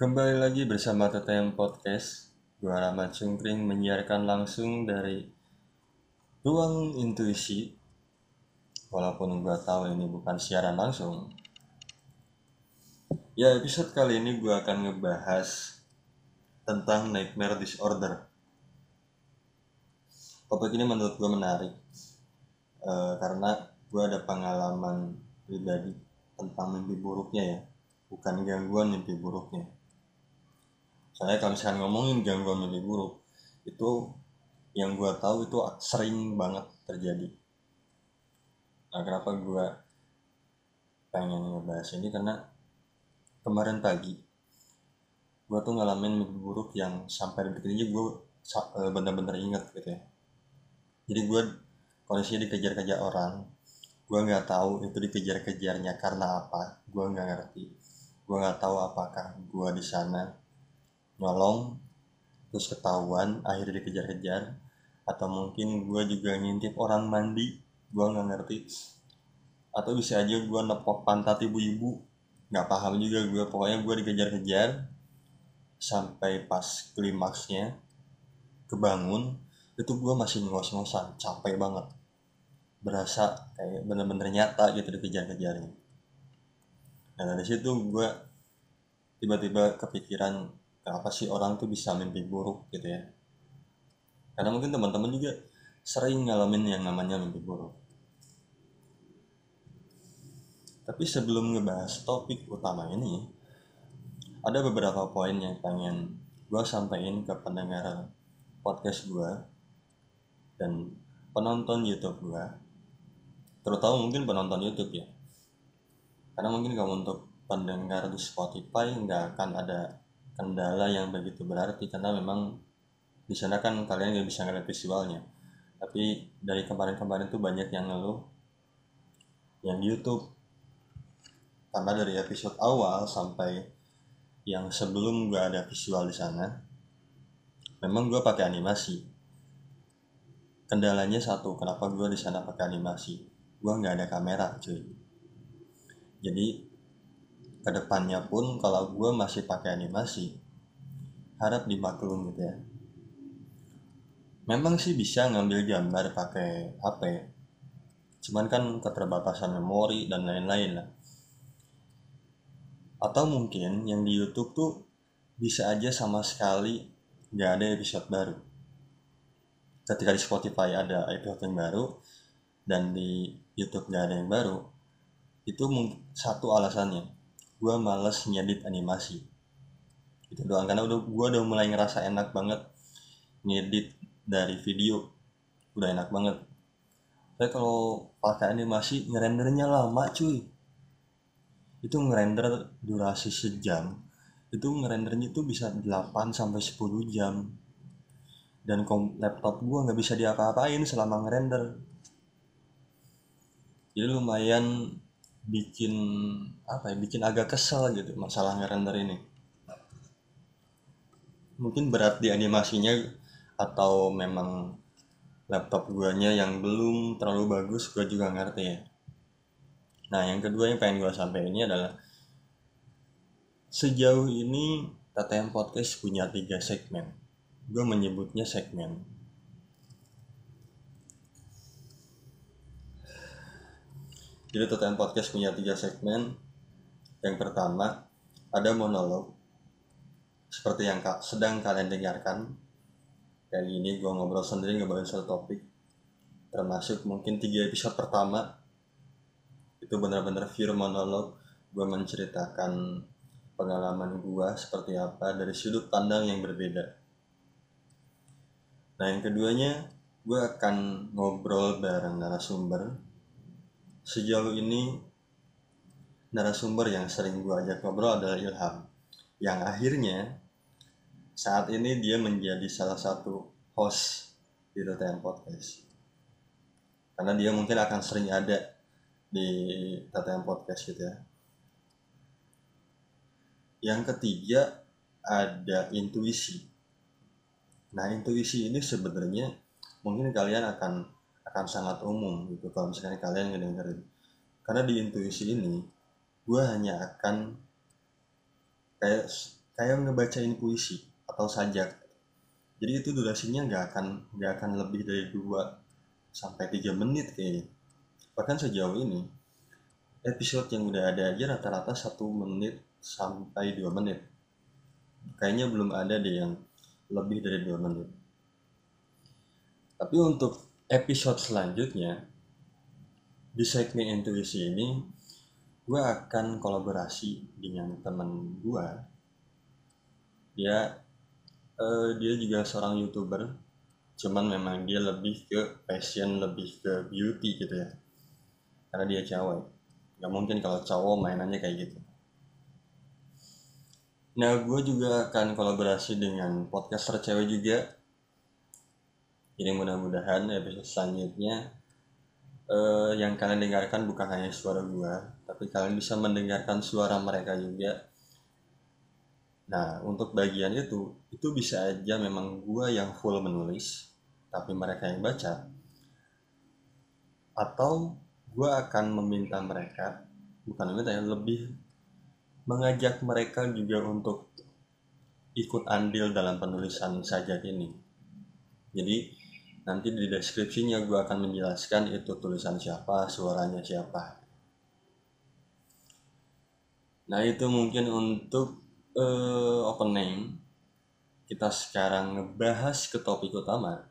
Kembali lagi bersama TTM Podcast. Gua Rahmat Cungkring menyiarkan langsung dari Ruang Intuisi. Walaupun gua tahu ini bukan siaran langsung. Ya, episode kali ini gua akan ngebahas tentang nightmare disorder. Topik ini menurut gue menarik eh, karena gue ada pengalaman pribadi tentang mimpi buruknya ya, bukan gangguan mimpi buruknya. Soalnya kalau misalkan ngomongin gangguan mimpi buruk, itu yang gue tahu itu sering banget terjadi. Nah, kenapa gue pengen ngebahas ini? Karena kemarin pagi gue tuh ngalamin mimpi buruk yang sampai detik ini gue bener-bener inget gitu ya. Jadi gue kondisinya dikejar-kejar orang gue nggak tahu itu dikejar-kejarnya karena apa gue nggak ngerti. Gue nggak tahu apakah gue di sana nyolong terus ketahuan akhirnya dikejar-kejar atau mungkin gue juga ngintip orang mandi gue nggak ngerti. Atau bisa aja gue nepok pantat ibu-ibu nggak paham juga gue pokoknya gue dikejar-kejar sampai pas klimaksnya kebangun itu gue masih ngos-ngosan capek banget. Berasa kayak bener-bener nyata gitu dikejar-kejarnya. Nah dari situ gue tiba-tiba kepikiran kenapa sih orang tuh bisa mimpi buruk gitu ya? Karena mungkin teman-teman juga sering ngalamin yang namanya mimpi buruk. Tapi sebelum ngebahas topik utama ini ada beberapa poin yang pengen gue sampaikan ke pendengar podcast gue dan penonton YouTube gua. Terutama mungkin penonton YouTube ya. Karena mungkin kalau untuk pendengar di Spotify nggak akan ada kendala yang begitu berarti karena memang di sana kan kalian nggak bisa ngeliat visualnya. Tapi dari kemarin-kemarin tuh banyak yang ngeluh yang di YouTube karena dari episode awal sampai yang sebelum gue ada visual di sana memang gue pakai animasi. Kendalanya satu kenapa gue di sana pakai animasi? Gue nggak ada kamera cuy. Jadi ke depannya pun kalau gue masih pakai animasi harap dimaklum gitu ya. Memang sih bisa ngambil gambar pakai HP cuman kan keterbatasan memori dan lain-lain lah. Atau mungkin yang di YouTube tuh bisa aja sama sekali nggak ada episode baru. Ketika di Spotify ada episode yang baru dan di YouTube nggak ada yang baru itu satu alasannya gue males ngedit animasi. Itu doang karena udah gue udah mulai ngerasa enak banget ngedit dari video. Udah enak banget. Tapi kalau pakai animasi ngerendernya lama cuy. Itu ngerender durasi sejam. Itu ngerendernya itu bisa 8 sampai 10 jam. Dan laptop gue nggak bisa diapa-apain selama ngerender. Jadi lumayan bikin apa ya bikin agak kesel gitu masalah ngerender ini. Mungkin berat di animasinya atau memang laptop guanya yang belum terlalu bagus gue juga ngerti ya. Nah yang kedua yang pengen gue sampaikan ini adalah sejauh ini TTM Podcast punya tiga segmen. Gue menyebutnya segmen jadi TTM Podcast punya tiga segmen. Yang pertama ada monolog seperti yang sedang kalian dengarkan. Kali ini gue ngobrol sendiri ngobrolin satu topik. Termasuk mungkin tiga episode pertama. Itu benar-benar pure monolog. Gue menceritakan pengalaman gue seperti apa dari sudut pandang yang berbeda. Nah yang keduanya gue akan ngobrol bareng narasumber. Sejauh ini narasumber yang sering gue ajak ngobrol adalah Ilham. Yang akhirnya saat ini dia menjadi salah satu host di TTM Podcast. Karena dia mungkin akan sering ada di TTM Podcast gitu ya. Yang ketiga ada intuisi Nah intuisi ini sebenarnya mungkin kalian akan akan sangat umum gitu kalau misalnya kalian ngedengerin. Karena di intuisi ini gue hanya akan kayak kayak ngebacain puisi atau sajak. Jadi itu durasinya nggak akan nggak akan lebih dari 2 sampai 3 menit kayaknya. Bahkan sejauh ini episode yang udah ada aja rata-rata satu menit sampai 2 menit. Kayaknya belum ada deh yang lebih dari 2 menit. Tapi untuk episode selanjutnya di segmen intuisi ini gue akan kolaborasi dengan temen gue dia uh, dia juga seorang youtuber cuman memang dia lebih ke passion lebih ke beauty gitu ya. Karena dia cewek. Nggak mungkin kalau cowok mainannya kayak gitu. Nah gue juga akan kolaborasi dengan podcaster cewek juga jadi mudah-mudahan episode selanjutnya uh, yang kalian dengarkan bukan hanya suara gue tapi kalian bisa mendengarkan suara mereka juga Nah, untuk bagian itu, itu bisa aja memang gue yang full menulis, tapi mereka yang baca. Atau gue akan meminta mereka, bukan meminta yang lebih mengajak mereka juga untuk ikut andil dalam penulisan sajak ini. Jadi nanti di deskripsinya gue akan menjelaskan itu tulisan siapa, suaranya siapa. Nah itu mungkin untuk uh, opening. Kita sekarang ngebahas ke topik utama.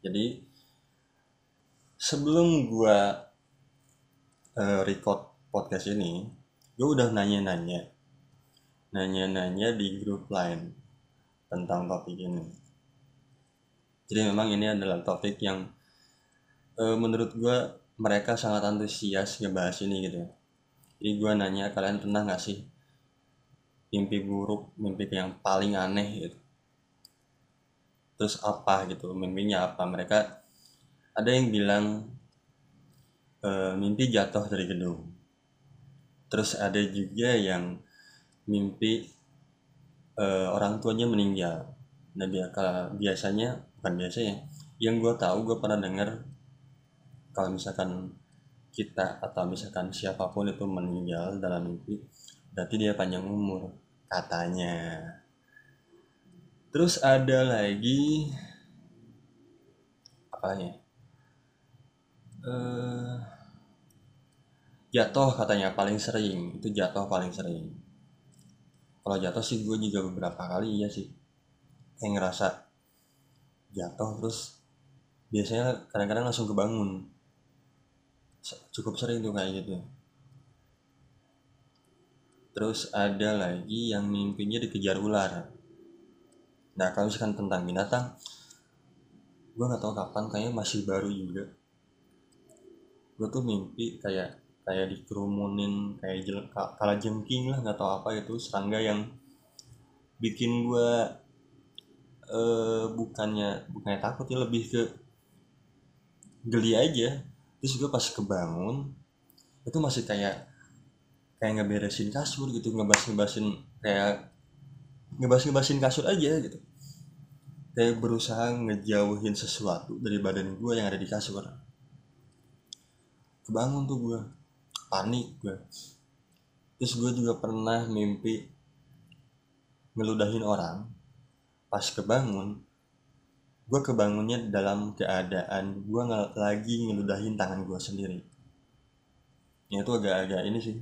Jadi sebelum gua uh, record podcast ini gue udah nanya-nanya. Nanya-nanya di grup lain tentang topik ini jadi memang ini adalah topik yang uh, menurut gue mereka sangat antusias ngebahas ini gitu jadi gue nanya kalian pernah gak sih mimpi buruk mimpi yang paling aneh gitu? Terus apa gitu mimpinya apa? Mereka ada yang bilang e, mimpi jatuh dari gedung. Terus ada juga yang mimpi e, orang tuanya meninggal. Nah biasanya bukan biasanya yang gue tahu gue pernah dengar kalau misalkan kita atau misalkan siapa pun itu meninggal dalam mimpi berarti dia panjang umur katanya. Terus ada lagi apa ya? Uh, jatuh katanya paling sering. Itu jatuh paling sering. Kalau jatuh sih gue juga beberapa kali iya sih. Kayak ngerasa jatuh terus biasanya kadang-kadang langsung kebangun. Cukup sering tuh kayak gitu. Terus ada lagi yang mimpinya dikejar ular. Nah kalau misalkan tentang binatang gue nggak tahu kapan kayaknya masih baru juga. Gue tuh mimpi kayak kayak dikerumunin kayak jel, kala jengking lah nggak tahu apa itu serangga yang bikin gue uh, bukannya bukannya takut ya lebih ke geli aja. Terus gue pas kebangun itu masih kayak kayak ngeberesin kasur gitu ngebas ngebasin kayak ngebas ngebasin kasur aja gitu. Kayak berusaha ngejauhin sesuatu dari badan gue yang ada di kasur. Kebangun tuh gue panik gue terus gue juga pernah mimpi ngeludahin orang pas kebangun gue kebangunnya dalam keadaan gue lagi ngeludahin tangan gue sendiri ya itu agak-agak ini sih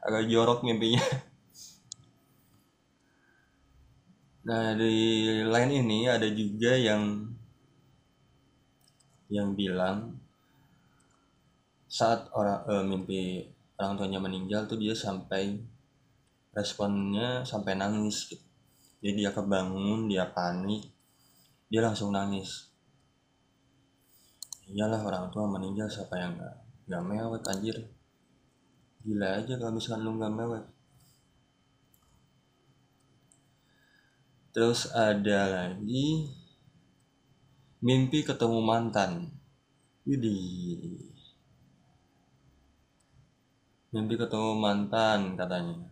agak jorok mimpinya nah di lain ini ada juga yang yang bilang saat orang eh, mimpi orang tuanya meninggal tuh dia sampai responnya sampai nangis gitu. Jadi dia kebangun dia panik dia langsung nangis. Iyalah orang tua meninggal siapa yang nggak nggak mewek anjir. Gila aja kalau misalkan lu nggak mewek. Terus ada lagi mimpi ketemu mantan. Widih. Mimpi ketemu mantan katanya.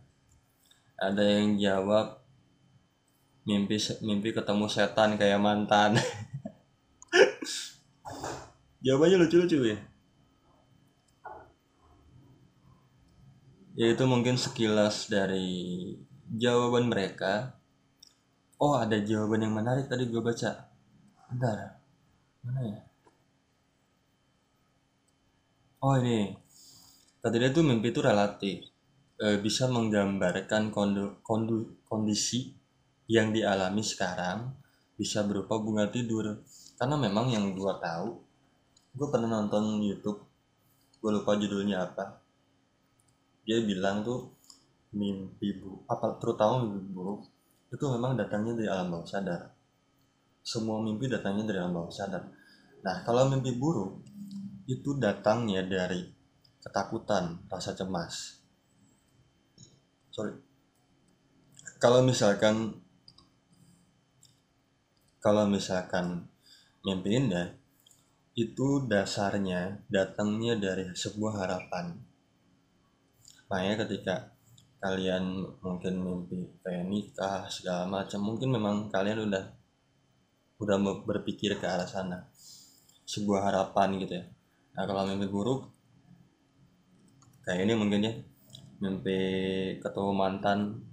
Ada yang jawab mimpi mimpi ketemu setan kayak mantan. Jawabannya lucu-lucu ya ya itu mungkin sekilas dari jawaban mereka. Oh ada jawaban yang menarik tadi gue baca. Bentar. Mana ya? Oh ini. Kata dia tuh mimpi itu relatif. E, bisa menggambarkan kondu, kondu, kondisi yang dialami sekarang bisa berupa bunga tidur. Karena memang yang gue tahu gue pernah nonton YouTube gue lupa judulnya apa. Dia bilang tuh mimpi buruk apa terutama mimpi buruk itu memang datangnya dari alam bawah sadar. Semua mimpi datangnya dari alam bawah sadar. Nah kalau mimpi buruk itu datangnya dari ketakutan rasa cemas. Sorry. Kalau misalkan kalau misalkan mimpi indah itu dasarnya datangnya dari sebuah harapan. Makanya ketika kalian mungkin mimpi kayak nikah segala macam, mungkin memang kalian udah udah berpikir ke arah sana. Sebuah harapan gitu ya. Nah kalau mimpi buruk kayak ini mungkin ya mimpi ketemu mantan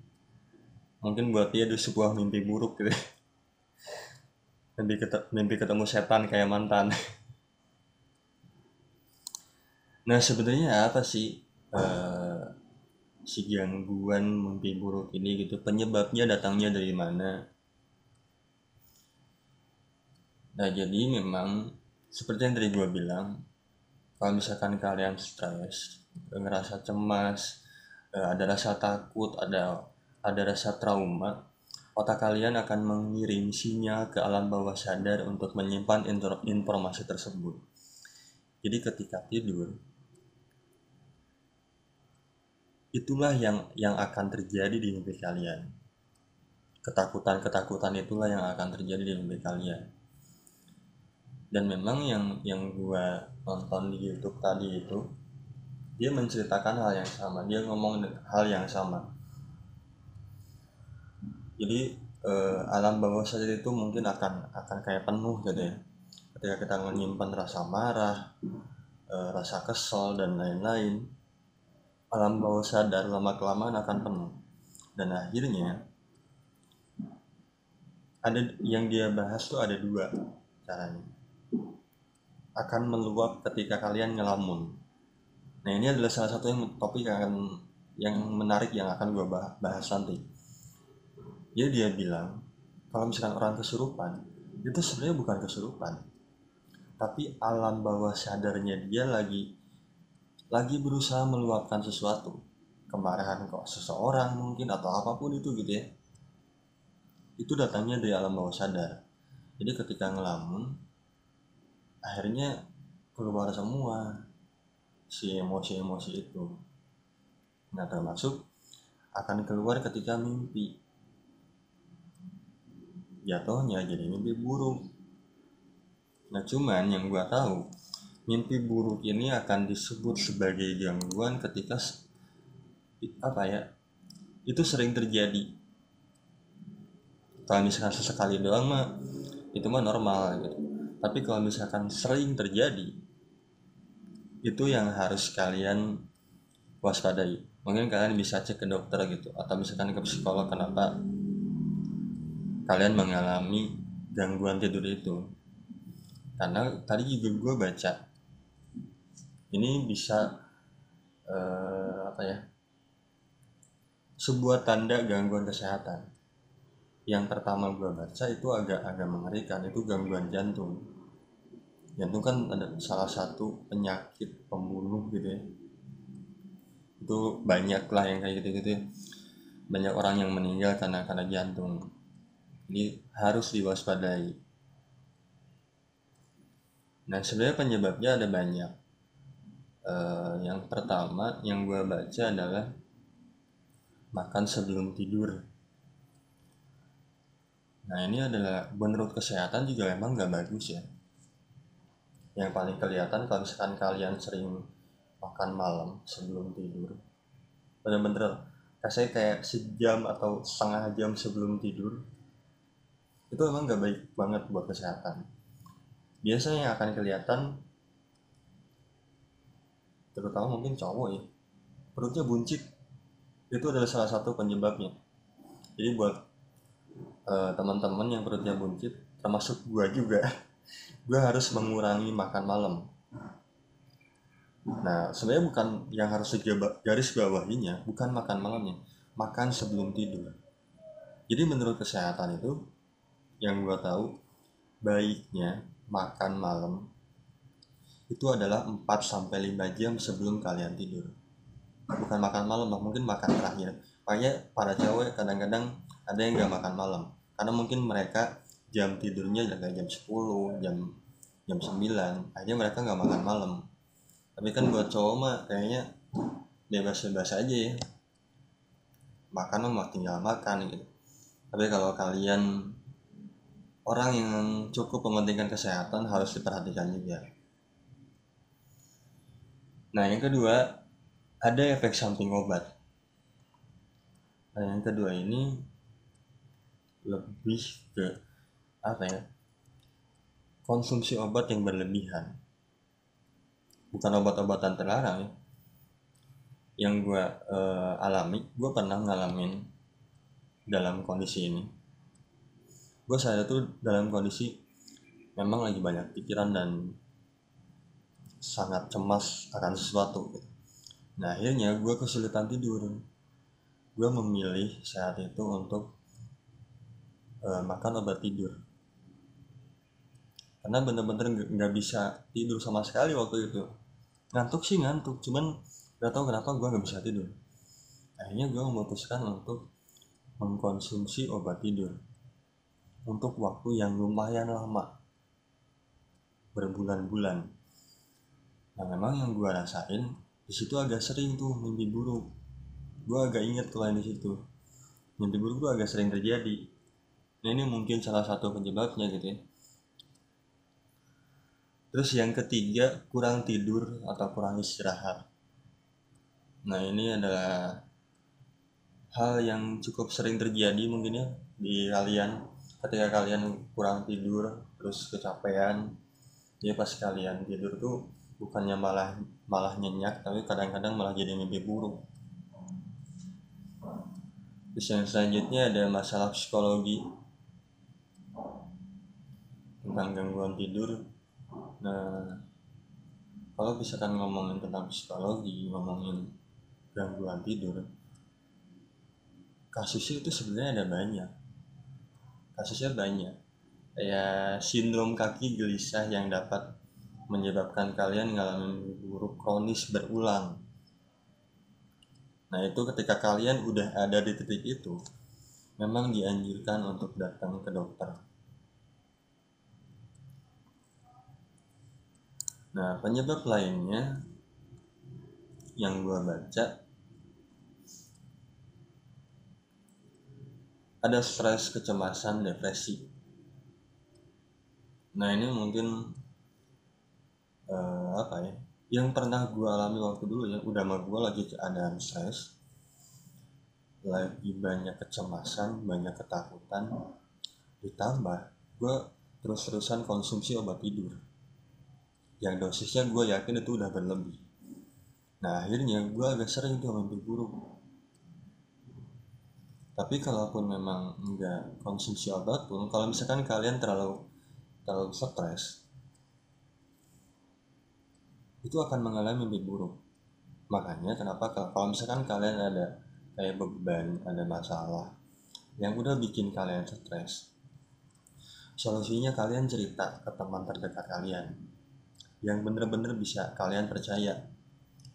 mungkin buat dia itu sebuah mimpi buruk gitu ya. Mimpi, ketemu, mimpi ketemu setan kayak mantan Nah sebenarnya apa sih uh, si gangguan mimpi buruk ini gitu? Penyebabnya datangnya dari mana? Nah jadi memang seperti yang tadi gue bilang, kalau misalkan kalian stres, ngerasa cemas, uh, ada rasa takut, ada ada rasa trauma, otak kalian akan mengirim sinyal ke alam bawah sadar untuk menyimpan informasi tersebut. Jadi ketika tidur, itulah yang yang akan terjadi di mimpi kalian. Ketakutan-ketakutan itulah yang akan terjadi di mimpi kalian. Dan memang yang yang gua nonton di YouTube tadi itu dia menceritakan hal yang sama. Dia ngomong hal yang sama jadi eh, alam bawah sadar itu mungkin akan akan kayak penuh gitu ya. Ketika kita menyimpan rasa marah eh, rasa kesal dan lain-lain alam bawah sadar lama kelamaan akan penuh. Dan akhirnya ada yang dia bahas tuh ada dua caranya. Akan meluap ketika kalian ngelamun. Nah ini adalah salah satu yang topik yang akan yang menarik yang akan gue bahas nanti jadi dia bilang kalau misalkan orang kesurupan itu sebenarnya bukan kesurupan. Tapi alam bawah sadarnya dia lagi lagi berusaha meluapkan sesuatu. Kemarahan kok seseorang mungkin atau apa pun itu gitu ya. Itu datangnya dari alam bawah sadar. Jadi ketika ngelamun akhirnya keluar semua si emosi-emosi itu. Nah termasuk akan keluar ketika mimpi jatuhnya jadi mimpi buruk. Nah cuman yang gua tahu mimpi buruk ini akan disebut sebagai gangguan ketika apa ya itu sering terjadi. Kalau misalkan sesekali doang mah itu mah normal gitu. Tapi kalau misalkan sering terjadi itu yang harus kalian waspadai. Mungkin kalian bisa cek ke dokter gitu atau misalkan ke psikolog kenapa kalian mengalami gangguan tidur itu. Karena tadi juga gue baca ini bisa uh, apa ya sebuah tanda gangguan kesehatan. Yang pertama gue baca itu agak agak mengerikan itu gangguan jantung. Jantung kan ada salah satu penyakit pembunuh gitu ya. Itu banyak lah yang kayak gitu gitu ya. Banyak orang yang meninggal karena karena jantung ini harus diwaspadai. Nah sebenarnya penyebabnya ada banyak. Uh, yang pertama yang gue baca adalah makan sebelum tidur. Nah ini adalah menurut kesehatan juga memang gak bagus ya. Yang paling kelihatan kalau misalkan kalian sering makan malam sebelum tidur bener-bener kasih kayak sejam atau setengah jam sebelum tidur itu memang gak baik banget buat kesehatan. Biasanya yang akan kelihatan terutama mungkin cowok ya perutnya buncit. Itu adalah salah satu penyebabnya. Jadi buat uh, teman-teman yang perutnya buncit termasuk gua juga gua harus mengurangi makan malam. Nah sebenarnya bukan yang harus garis bawahinya bukan makan malamnya makan sebelum tidur. Jadi menurut kesehatan itu yang gua tahu baiknya makan malam itu adalah 4 sampai 5 jam sebelum kalian tidur. Bukan makan malam mungkin makan terakhir. Makanya para cewek kadang-kadang ada yang nggak makan malam. Karena mungkin mereka jam tidurnya jaga jam 10 jam jam 9 akhirnya mereka nggak makan malam. Tapi kan buat cowok mah kayaknya bebas-bebas aja ya. Makan mah tinggal makan gitu. Tapi kalau kalian orang yang cukup mementingkan kesehatan harus diperhatikan juga. Nah yang kedua ada efek samping obat. Nah yang kedua ini lebih ke apa ya konsumsi obat yang berlebihan. Bukan obat-obatan terlarang ya. Yang gue uh, alami gue pernah ngalamin dalam kondisi ini gue saya tuh dalam kondisi memang lagi banyak pikiran dan sangat cemas akan sesuatu gitu. nah akhirnya gue kesulitan tidur. Gue memilih saat itu untuk uh, makan obat tidur. Karena bener-bener nggak bisa tidur sama sekali waktu itu. Ngantuk sih ngantuk. Cuman gak tau kenapa gue nggak bisa tidur. Akhirnya gue memutuskan untuk mengkonsumsi obat tidur untuk waktu yang lumayan lama. Berbulan-bulan. Nah memang yang gue rasain di situ agak sering tuh mimpi buruk. Gue agak inget tuh di situ. Mimpi buruk gue agak sering terjadi. Nah ini mungkin salah satu penyebabnya gitu ya. Terus yang ketiga, kurang tidur atau kurang istirahat. Nah, ini adalah hal yang cukup sering terjadi mungkin ya di kalian ketika kalian kurang tidur terus kecapean ya pas kalian tidur tuh bukannya malah malah nyenyak tapi kadang-kadang malah jadi mimpi buruk. Terus yang selanjutnya ada masalah psikologi. Tentang gangguan tidur. Nah kalau misalkan ngomongin tentang psikologi ngomongin gangguan tidur kasusnya itu sebenarnya ada banyak kasusnya banyak. Ya sindrom kaki gelisah yang dapat menyebabkan kalian ngalamin buruk kronis berulang. Nah itu ketika kalian udah ada di titik itu memang dianjurkan untuk datang ke dokter. Nah, penyebab lainnya yang gue baca ada stres, kecemasan, depresi. Nah, ini mungkin uh, apa ya? Yang pernah gue alami waktu dulu ya, udah mah gue lagi keadaan stres, lagi banyak kecemasan, banyak ketakutan, ditambah gue terus-terusan konsumsi obat tidur yang dosisnya gue yakin itu udah berlebih nah akhirnya gue agak sering tuh mimpi buruk tapi kalaupun memang enggak konsumsi obat pun kalau misalkan kalian terlalu terlalu stres itu akan mengalami mimpi buruk. Makanya kenapa kalau misalkan kalian ada kayak beban ada masalah yang udah bikin kalian stres solusinya kalian cerita ke teman terdekat kalian yang bener-bener bisa kalian percaya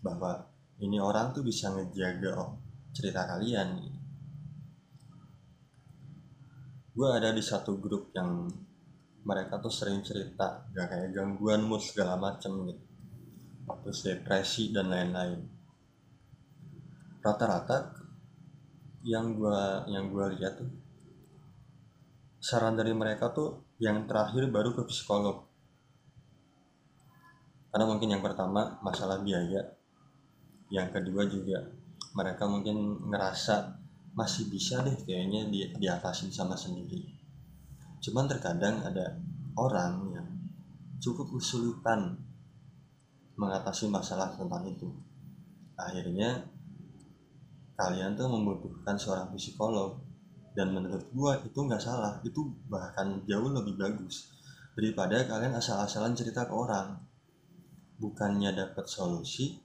bahwa ini orang tuh bisa ngejaga cerita kalian gue ada di satu grup yang mereka tuh sering cerita gak kayak gangguan mood segala macem gitu. Terus depresi dan lain-lain. Rata-rata yang gue yang gue lihat tuh saran dari mereka tuh yang terakhir baru ke psikolog. Karena mungkin yang pertama masalah biaya yang kedua juga mereka mungkin ngerasa masih bisa deh kayaknya di, diatasin sama sendiri. Cuman terkadang ada orang yang cukup kesulitan mengatasi masalah tentang itu. Akhirnya kalian tuh membutuhkan seorang psikolog dan menurut gue itu nggak salah itu bahkan jauh lebih bagus daripada kalian asal-asalan cerita ke orang. Bukannya dapat solusi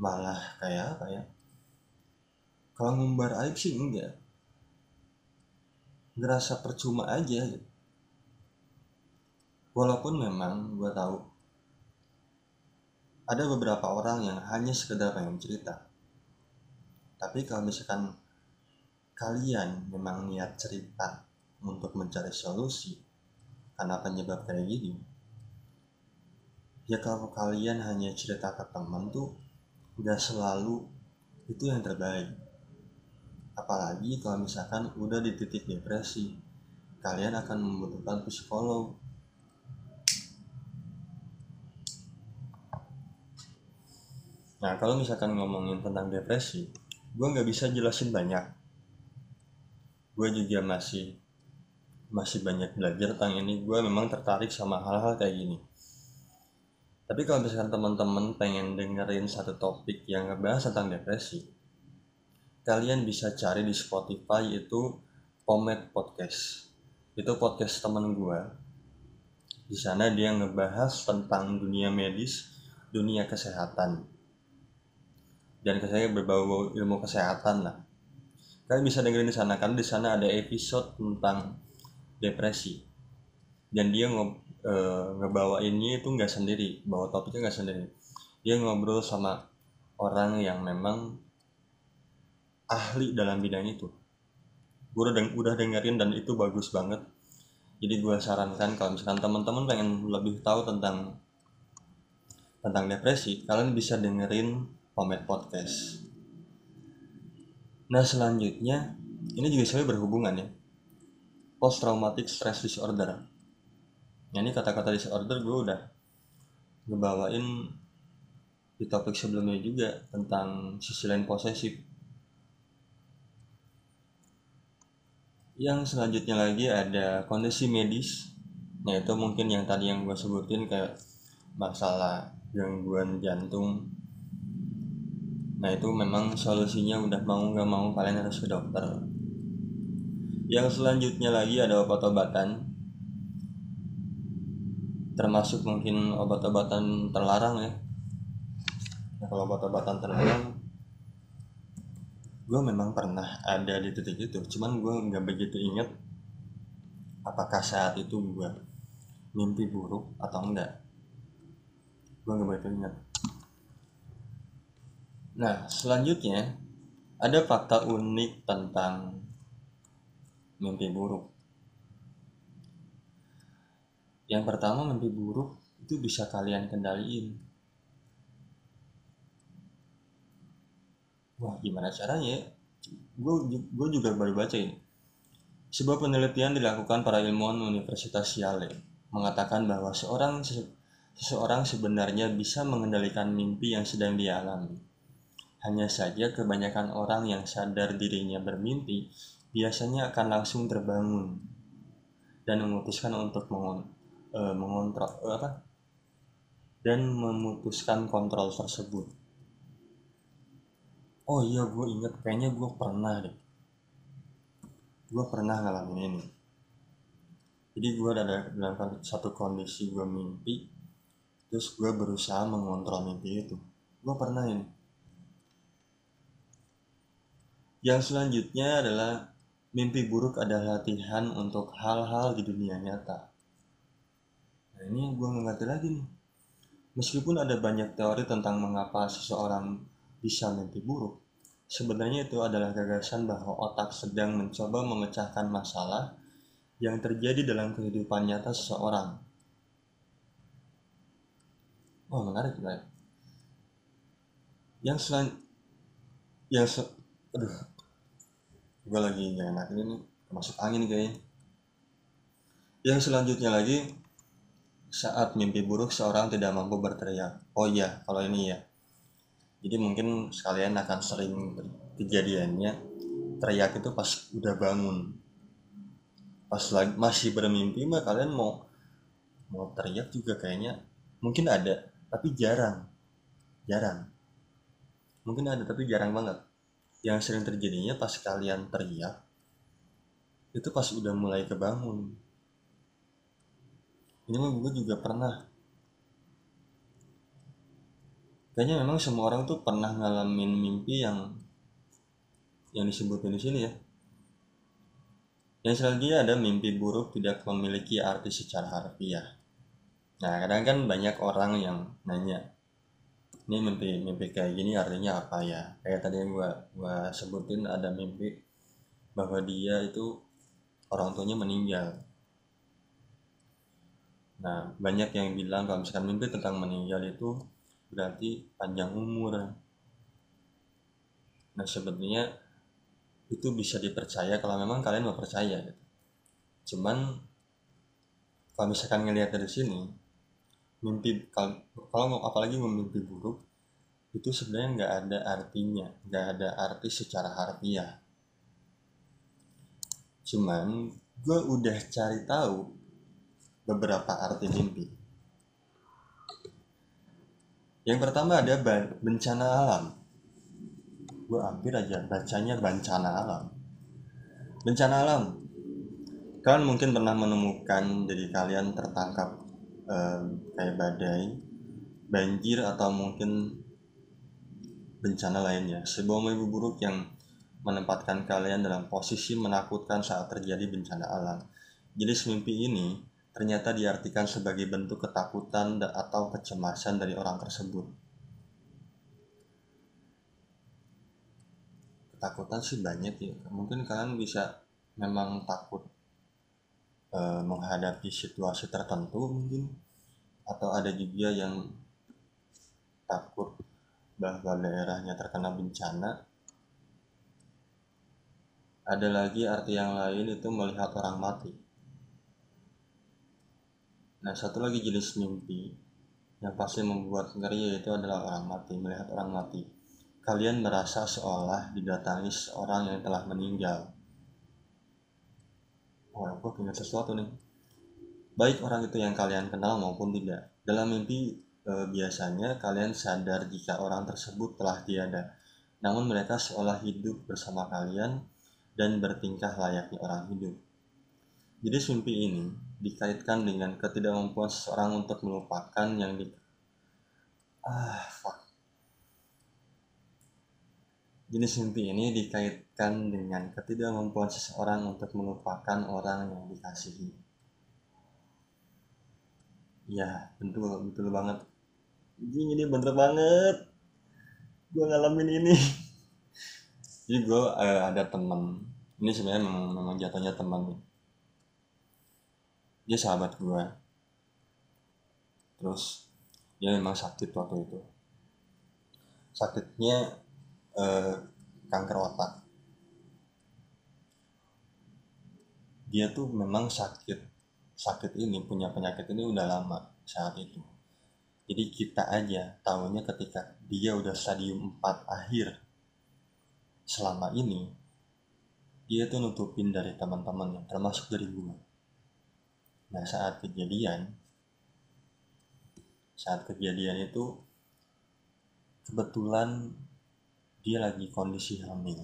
malah kayak apa ya kalau ngumbar aib sih enggak. Ngerasa percuma aja. Walaupun memang gue tahu ada beberapa orang yang hanya sekedar pengen cerita. Tapi kalau misalkan kalian memang niat cerita untuk mencari solusi karena penyebab kayak gini ya kalau kalian hanya cerita ke teman tuh nggak selalu itu yang terbaik apalagi kalau misalkan udah di titik depresi kalian akan membutuhkan psikolog. Nah kalau misalkan ngomongin tentang depresi gue nggak bisa jelasin banyak. Gue juga masih masih banyak belajar tentang ini. Gue memang tertarik sama hal-hal kayak gini. Tapi kalau misalkan teman-teman pengen dengerin satu topik yang ngebahas tentang depresi kalian bisa cari di Spotify itu Pomet Podcast. Itu podcast teman gue di sana dia ngebahas tentang dunia medis dunia kesehatan. Dan saya berbau ilmu kesehatan lah. Kalian bisa dengerin di sana kan di sana ada episode tentang depresi. Dan dia nge, e, ngebawainnya itu nggak sendiri bawa topiknya nggak sendiri. Dia ngobrol sama orang yang memang ahli dalam bidang itu. Gue udah, udah dengerin dan itu bagus banget. Jadi gue sarankan kalau misalkan teman-teman pengen lebih tahu tentang tentang depresi kalian bisa dengerin Pomet Podcast. Nah selanjutnya ini juga sebenarnya berhubungan ya. Post traumatic stress disorder. Nah, ini kata-kata disorder gue udah ngebawain di topik sebelumnya juga tentang sisi lain posesif yang selanjutnya lagi ada kondisi medis. Yaitu mungkin yang tadi yang gue sebutin kayak masalah gangguan jantung. Nah itu memang solusinya udah mau nggak mau kalian harus ke dokter. Yang selanjutnya lagi ada obat-obatan. Termasuk mungkin obat-obatan terlarang ya. Nah, kalau obat-obatan terlarang gue memang pernah ada di titik itu cuman gue nggak begitu inget apakah saat itu gue mimpi buruk atau enggak. Gue nggak begitu inget nah selanjutnya ada fakta unik tentang mimpi buruk. Yang pertama mimpi buruk itu bisa kalian kendaliin wah. Gimana caranya? Gue gue juga baru baca ini. Sebuah penelitian dilakukan para ilmuwan Universitas Yale mengatakan bahwa seorang seseorang sebenarnya bisa mengendalikan mimpi yang sedang dialami. Hanya saja kebanyakan orang yang sadar dirinya bermimpi biasanya akan langsung terbangun dan memutuskan untuk mengon, e, mengontrol e, apa? Dan memutuskan kontrol tersebut oh iya gue inget kayaknya gue pernah deh. Gue pernah ngalamin ini. Jadi gue ada dalam satu kondisi gue mimpi terus gue berusaha mengontrol mimpi itu. Gue pernah ini. Yang selanjutnya adalah mimpi buruk adalah latihan untuk hal-hal di dunia nyata. Nah ini gue ngerti lagi nih. Meskipun ada banyak teori tentang mengapa seseorang bisa mimpi buruk. Sebenarnya itu adalah gagasan bahwa otak sedang mencoba memecahkan masalah yang terjadi dalam kehidupan nyata seseorang. Oh menarik menarik. Yang selain yang se aduh gue lagi gak enak ini nih masuk angin kayaknya yang selanjutnya lagi saat mimpi buruk seorang tidak mampu berteriak oh iya kalau ini ya jadi mungkin sekalian akan sering kejadiannya teriak itu pas udah bangun. Pas lagi masih bermimpi mah kalian mau mau teriak juga kayaknya. Mungkin ada tapi jarang. Jarang. Mungkin ada tapi jarang banget. Yang sering terjadinya pas kalian teriak itu pas udah mulai kebangun. Ini mah gue juga pernah kayaknya memang semua orang tuh pernah ngalamin mimpi yang yang disebutin di sini ya. Yang selanjutnya ada mimpi buruk tidak memiliki arti secara harfiah. Nah kadang kan banyak orang yang nanya ini mimpi mimpi kayak gini artinya apa ya? Kayak tadi yang gua gua sebutin ada mimpi bahwa dia itu orang tuanya meninggal. Nah banyak yang bilang kalau misalkan mimpi tentang meninggal itu berarti panjang umur. Nah sebenarnya itu bisa dipercaya kalau memang kalian mau percaya gitu. cuman kalau misalkan ngelihat dari sini mimpi kalau apalagi mimpi buruk itu sebenarnya nggak ada artinya nggak ada arti secara harfiah. Cuman gue udah cari tahu beberapa arti mimpi yang pertama ada bencana alam gue hampir aja bacanya bencana alam bencana alam kalian mungkin pernah menemukan jadi kalian tertangkap eh, kayak badai, banjir atau mungkin bencana lainnya. Sebuah mimpi buruk yang menempatkan kalian dalam posisi menakutkan saat terjadi bencana alam. Jadi mimpi ini ternyata diartikan sebagai bentuk ketakutan atau kecemasan dari orang tersebut. Ketakutan sih banyak ya. Mungkin kalian bisa memang takut uh, menghadapi situasi tertentu mungkin atau ada juga yang takut bahwa daerahnya terkena bencana ada lagi arti yang lain itu melihat orang mati nah satu lagi jenis mimpi yang pasti membuat ngeri yaitu adalah orang mati melihat orang mati. Kalian merasa seolah didatangi seorang yang telah meninggal. Oh gue ingat sesuatu nih. Baik orang itu yang kalian kenal maupun tidak. Dalam mimpi e, biasanya kalian sadar jika orang tersebut telah tiada. Namun mereka seolah hidup bersama kalian dan bertingkah layaknya orang hidup. Jadi mimpi ini dikaitkan dengan ketidakmampuan seseorang untuk melupakan yang di ah fuck Jenis mimpi ini dikaitkan dengan ketidakmampuan seseorang untuk melupakan orang yang dikasihi. Ya, betul, betul banget. Ini, ini bener banget. Gue ngalamin ini. Jadi gue uh, ada temen. Ini sebenarnya memang, memang jatuhnya teman. Dia sahabat gue. Terus dia memang sakit waktu itu. Sakitnya eh, kanker otak dia tuh memang sakit sakit ini punya penyakit ini udah lama saat itu jadi kita aja tahunya ketika dia udah stadium 4 akhir selama ini dia tuh nutupin dari teman-temannya termasuk dari gue nah saat kejadian saat kejadian itu kebetulan dia lagi kondisi hamil.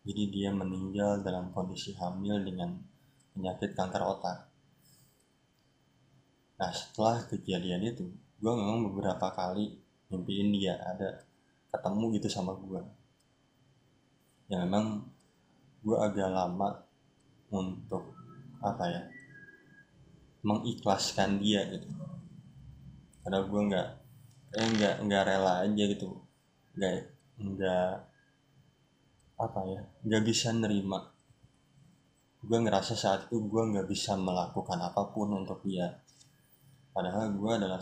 Jadi dia meninggal dalam kondisi hamil dengan penyakit kanker otak. Nah setelah kejadian itu, gue memang beberapa kali mimpiin dia ada ketemu gitu sama gue. Ya memang gue agak lama untuk apa ya mengikhlaskan dia gitu. Karena gue nggak eh nggak nggak rela aja gitu. Nggak nggak apa ya nggak bisa nerima. Gue ngerasa saat itu gue nggak bisa melakukan apa pun untuk dia. Padahal gue adalah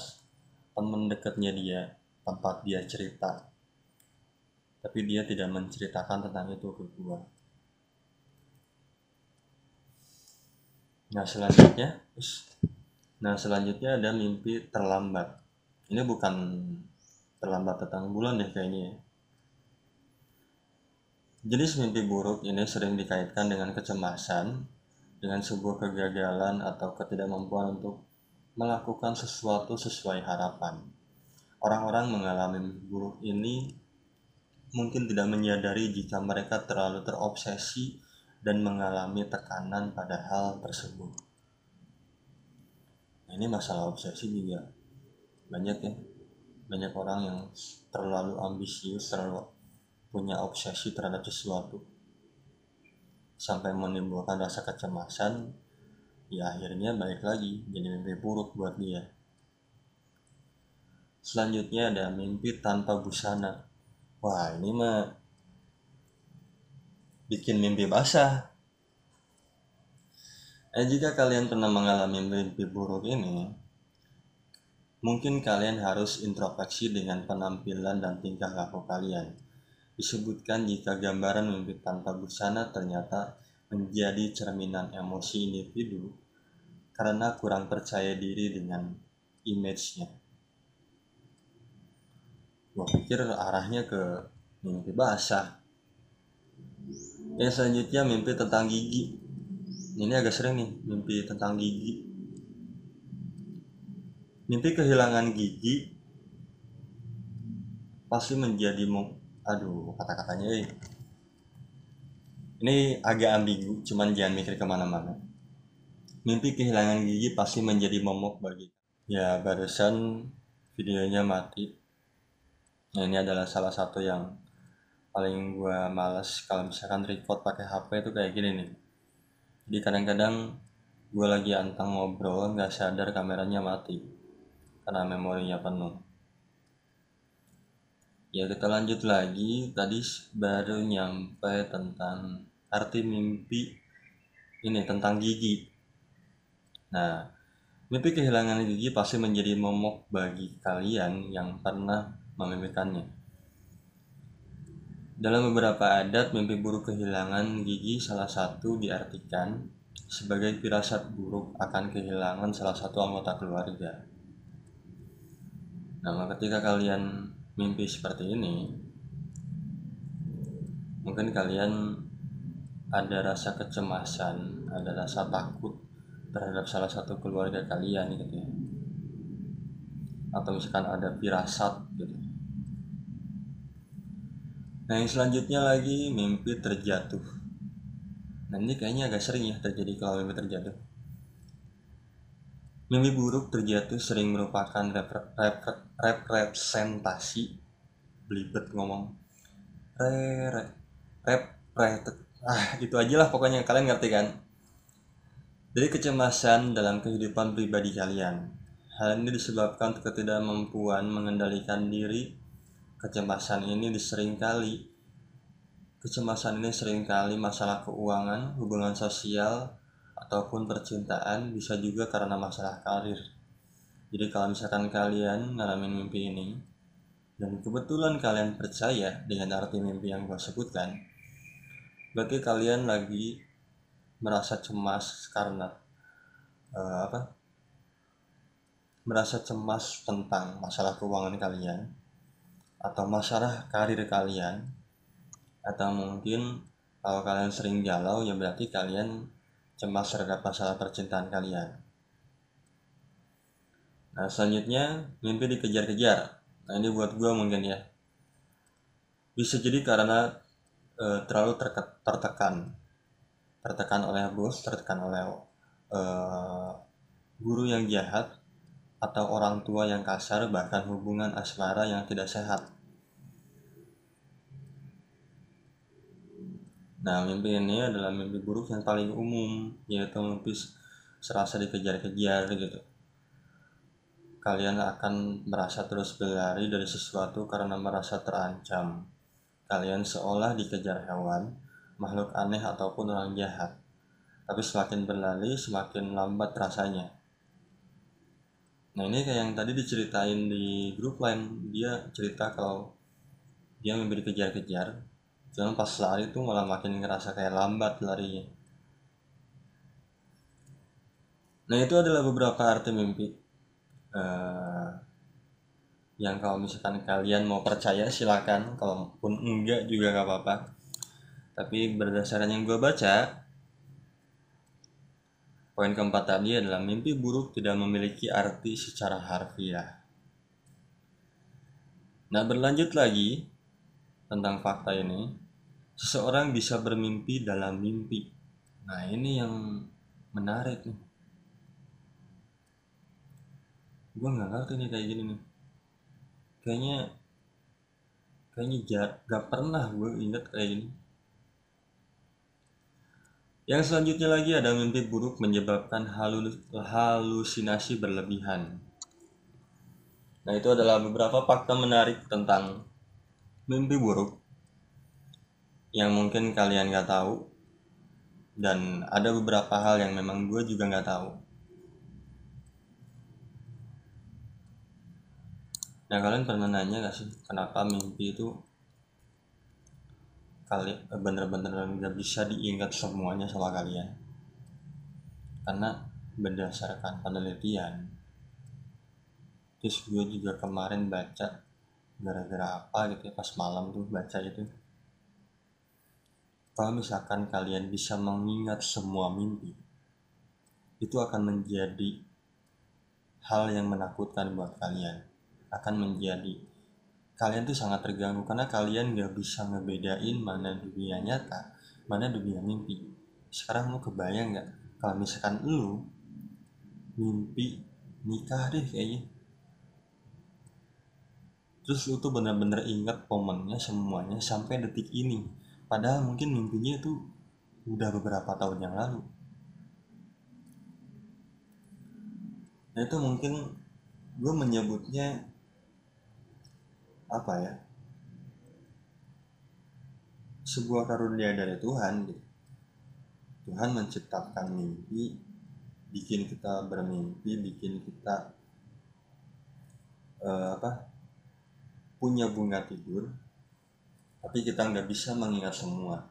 temen dekatnya dia tempat dia cerita. Tapi dia tidak menceritakan tentang itu ke gue nah selanjutnya nah selanjutnya ada mimpi terlambat ini bukan terlambat datang bulan deh kayaknya ya. Jenis mimpi buruk ini sering dikaitkan dengan kecemasan, dengan sebuah kegagalan atau ketidakmampuan untuk melakukan sesuatu sesuai harapan. Orang-orang mengalami mimpi buruk ini mungkin tidak menyadari jika mereka terlalu terobsesi dan mengalami tekanan pada hal tersebut. Nah, ini masalah obsesi juga. Banyak ya, banyak orang yang terlalu ambisius, terlalu punya obsesi terhadap sesuatu. Sampai menimbulkan rasa kecemasan ya akhirnya balik lagi jadi mimpi buruk buat dia. Selanjutnya ada mimpi tanpa busana. Wah ini mah bikin mimpi basah. Eh jika kalian pernah mengalami mimpi buruk ini mungkin kalian harus introspeksi dengan penampilan dan tingkah laku kalian. Disebutkan jika gambaran mimpi tanpa busana ternyata menjadi cerminan emosi individu karena kurang percaya diri dengan image-nya. Gue pikir arahnya ke mimpi basah yang selanjutnya mimpi tentang gigi. Ini agak sering nih mimpi tentang gigi. Mimpi kehilangan gigi pasti menjadi aduh kata-katanya eh. ini agak ambigu cuman jangan mikir ke mana-mana. Mimpi kehilangan gigi pasti menjadi momok bagi ya barusan videonya mati. Nah ini adalah salah satu yang paling gue males kalau misalkan record pakai HP itu kayak gini nih. Jadi kadang-kadang gue lagi antang ngobrol nggak sadar kameranya mati karena memorinya penuh. Ya kita lanjut lagi. Tadi baru nyampe tentang arti mimpi ini tentang gigi. Nah mimpi kehilangan gigi pasti menjadi momok bagi kalian yang pernah memimpikannya. Dalam beberapa adat, mimpi buruk kehilangan gigi salah satu diartikan sebagai firasat buruk akan kehilangan salah satu anggota keluarga. Nah, ketika kalian mimpi seperti ini, mungkin kalian ada rasa kecemasan, ada rasa takut terhadap salah satu keluarga kalian gitu ya. Atau misalkan ada firasat gitu Nah yang selanjutnya lagi mimpi terjatuh. Nah ini kayaknya agak sering ya terjadi kalau mimpi terjatuh. Mimpi buruk terjatuh sering merupakan rep rep rep representasi belibet ngomong re re rep rep ah itu aja lah pokoknya kalian ngerti kan dari kecemasan dalam kehidupan pribadi kalian hal ini disebabkan ketidakmampuan mengendalikan diri Kecemasan ini diseringkali Kecemasan ini sering kali masalah keuangan, hubungan sosial, ataupun percintaan bisa juga karena masalah karir. Jadi kalau misalkan kalian ngalamin mimpi ini, dan kebetulan kalian percaya dengan arti mimpi yang gue sebutkan, berarti kalian lagi merasa cemas karena uh, apa? Merasa cemas tentang masalah keuangan kalian, atau masalah karir kalian atau mungkin kalau kalian sering galau ya berarti kalian cemas terhadap masalah percintaan kalian. Nah selanjutnya mimpi dikejar-kejar. Nah ini buat gue mungkin ya. Bisa jadi karena e, terlalu tertekan. Tertekan oleh bos tertekan oleh e, guru yang jahat atau orang tua yang kasar bahkan hubungan asmara yang tidak sehat. Nah, mimpi ini adalah mimpi buruk yang paling umum, yaitu mimpi serasa dikejar-kejar gitu. Kalian akan merasa terus berlari dari sesuatu karena merasa terancam. Kalian seolah dikejar hewan, makhluk aneh ataupun orang jahat. Tapi semakin berlari, semakin lambat rasanya nah ini kayak yang tadi diceritain di grup lain dia cerita kalau dia mimpi dikejar-kejar cuman pas lari tuh malah makin ngerasa kayak lambat larinya. Nah itu adalah beberapa arti mimpi uh, yang kalau misalkan kalian mau percaya silakan. Kalaupun enggak juga gak apa-apa. Tapi berdasarkan yang gue baca Poin keempat tadi adalah mimpi buruk tidak memiliki arti secara harfiah. Nah berlanjut lagi, tentang fakta ini. Seseorang bisa bermimpi dalam mimpi. Nah ini yang menarik nih. Gue nggak ngerti nih kayak gini nih. Kayaknya kayaknya gak, gak pernah gue inget kayak gini yang selanjutnya lagi ada mimpi buruk menyebabkan halus, halusinasi berlebihan. Nah, itu adalah beberapa fakta menarik tentang mimpi buruk yang mungkin kalian gak tahu dan ada beberapa hal yang memang gue juga gak tahu. Nah, kalian pernah nanya gak sih kenapa mimpi itu kali bener-bener nggak bisa diingat semuanya sama kalian. Karena berdasarkan penelitian terus gue juga kemarin baca gara-gara apa gitu ya pas malam tuh baca itu kalau misalkan kalian bisa mengingat semua mimpi itu akan menjadi hal yang menakutkan buat kalian. Akan menjadi kalian tuh sangat terganggu karena kalian gak bisa ngebedain mana dunia nyata mana dunia mimpi. Sekarang lu kebayang gak kalau misalkan lu mimpi nikah deh kayaknya. Terus lu tuh bener-bener ingat momennya semuanya sampai detik ini. Padahal mungkin mimpinya itu udah beberapa tahun yang lalu. Nah itu mungkin gue menyebutnya apa ya sebuah karunia dari Tuhan gitu. Tuhan menciptakan mimpi bikin kita bermimpi bikin kita uh, apa punya bunga tidur tapi kita nggak bisa mengingat semua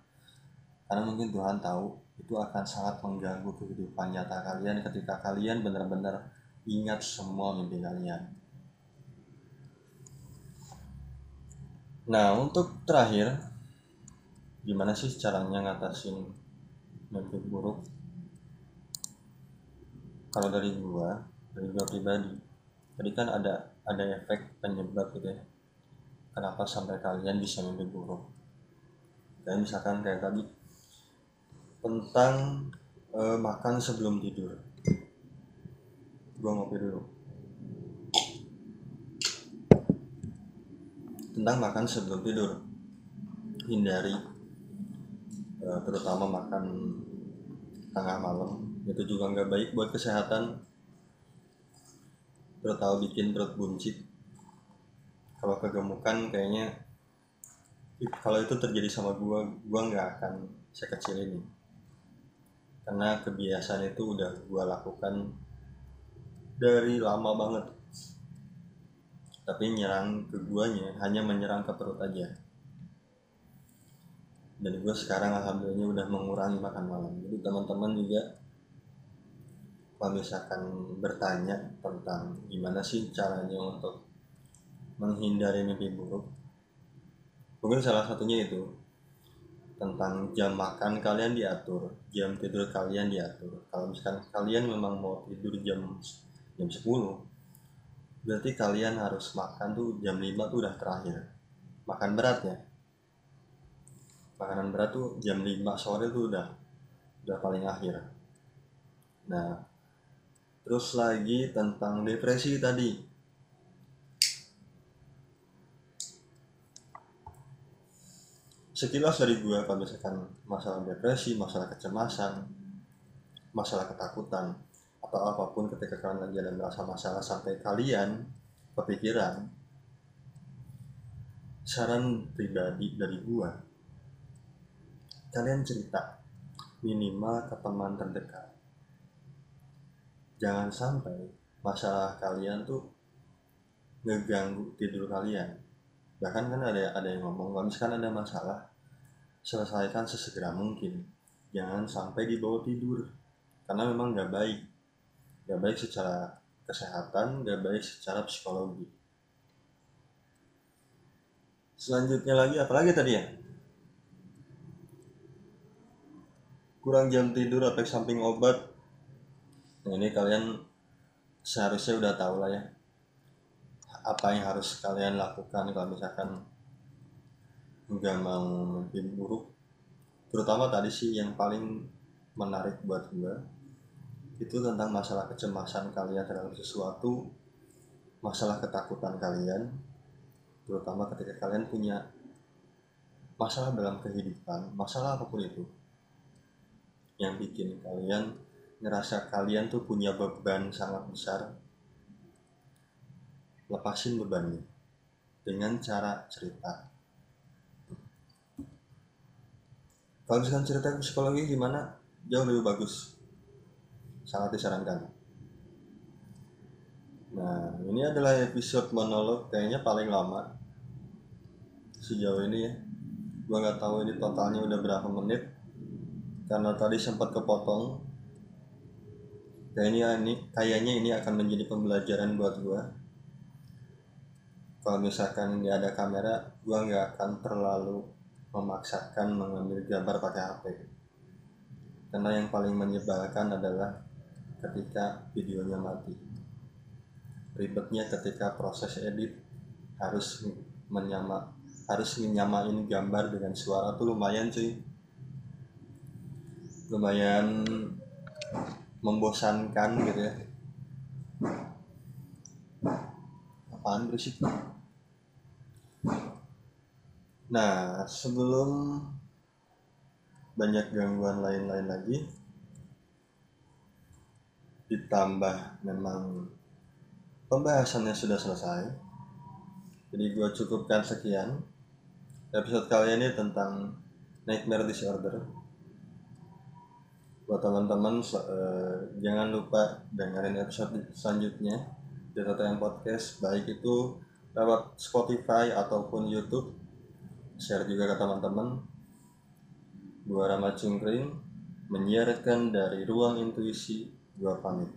karena mungkin Tuhan tahu itu akan sangat mengganggu kehidupan nyata kalian ketika kalian benar-benar ingat semua mimpi kalian Nah, untuk terakhir, gimana sih caranya ngatasin mimpi buruk? Kalau dari gua, dari gua pribadi, tadi kan ada ada efek penyebab gitu ya. Kenapa sampai kalian bisa mimpi buruk? Kayak misalkan kayak tadi tentang uh, makan sebelum tidur. Gua ngopi dulu. Tentang makan sebelum tidur. Hindari uh, terutama makan tengah malam. Itu juga nggak baik buat kesehatan. Terutama bikin perut buncit. Kalau kegemukan kayaknya kalau itu terjadi sama gua gua nggak akan sekecil ini. Karena kebiasaan itu udah gua lakukan dari lama banget tapi nyerang ke guanya hanya menyerang ke perut aja. Dan gue sekarang alhamdulillah udah mengurangi makan malam. Jadi teman-teman juga kalau misalkan bertanya tentang gimana sih caranya untuk menghindari mimpi buruk mungkin salah satunya itu tentang jam makan kalian diatur jam tidur kalian diatur. Kalau misalkan kalian memang mau tidur jam jam 10 berarti kalian harus makan tuh jam 5 tuh udah terakhir. Makan berat ya? Makanan berat tuh jam 5 sore tuh udah udah paling akhir. Nah terus lagi tentang depresi tadi. Sekilas dari gue kalau misalkan masalah depresi masalah kecemasan masalah ketakutan atau apa pun ketika kalian lagi ada merasa masalah sampai kalian kepikiran saran pribadi dari gua kalian cerita minimal ke teman terdekat. Jangan sampai masalah kalian tuh ngeganggu tidur kalian. Bahkan kan ada ada yang ngomong kalau misalkan ada masalah selesaikan sesegera mungkin. Jangan sampai dibawa tidur. Karena memang nggak baik gak baik secara kesehatan gak baik secara psikologi. Selanjutnya lagi apalagi tadi ya? Kurang jam tidur efek samping obat. Nah, ini kalian seharusnya udah tahu lah ya. Apa yang harus kalian lakukan kalau misalkan nggak mau mimpi buruk. Terutama tadi sih yang paling menarik buat gue itu tentang masalah kecemasan kalian terhadap sesuatu masalah ketakutan kalian terutama ketika kalian punya masalah dalam kehidupan masalah apa pun itu yang bikin kalian ngerasa kalian tuh punya beban sangat besar lepasin bebannya dengan cara cerita. Kalau misalkan cerita psikologi gimana? Jauh lebih bagus sangat disarankan. Nah ini adalah episode monolog kayaknya paling lama sejauh ini ya. Gua nggak tahu ini totalnya udah berapa menit karena tadi sempat kepotong. Kayaknya ini kayaknya ini akan menjadi pembelajaran buat gua. Kalau misalkan nggak ada kamera gua nggak akan terlalu memaksakan mengambil gambar pakai HP karena yang paling menyebalkan adalah ketika videonya mati. Ribetnya ketika proses edit harus menyama harus menyamain gambar dengan suara tuh lumayan cuy. Lumayan membosankan gitu ya. Apaan berisik Nah, sebelum banyak gangguan lain-lain lagi, ditambah memang pembahasannya sudah selesai, jadi gue cukupkan sekian. Episode kali ini tentang nightmare disorder. Buat teman-teman, uh, jangan lupa dengerin episode selanjutnya di TTM Podcast, baik itu lewat Spotify ataupun YouTube share juga ke teman-teman gua Rama Cungkring menyiarkan dari ruang intuisi gua pamit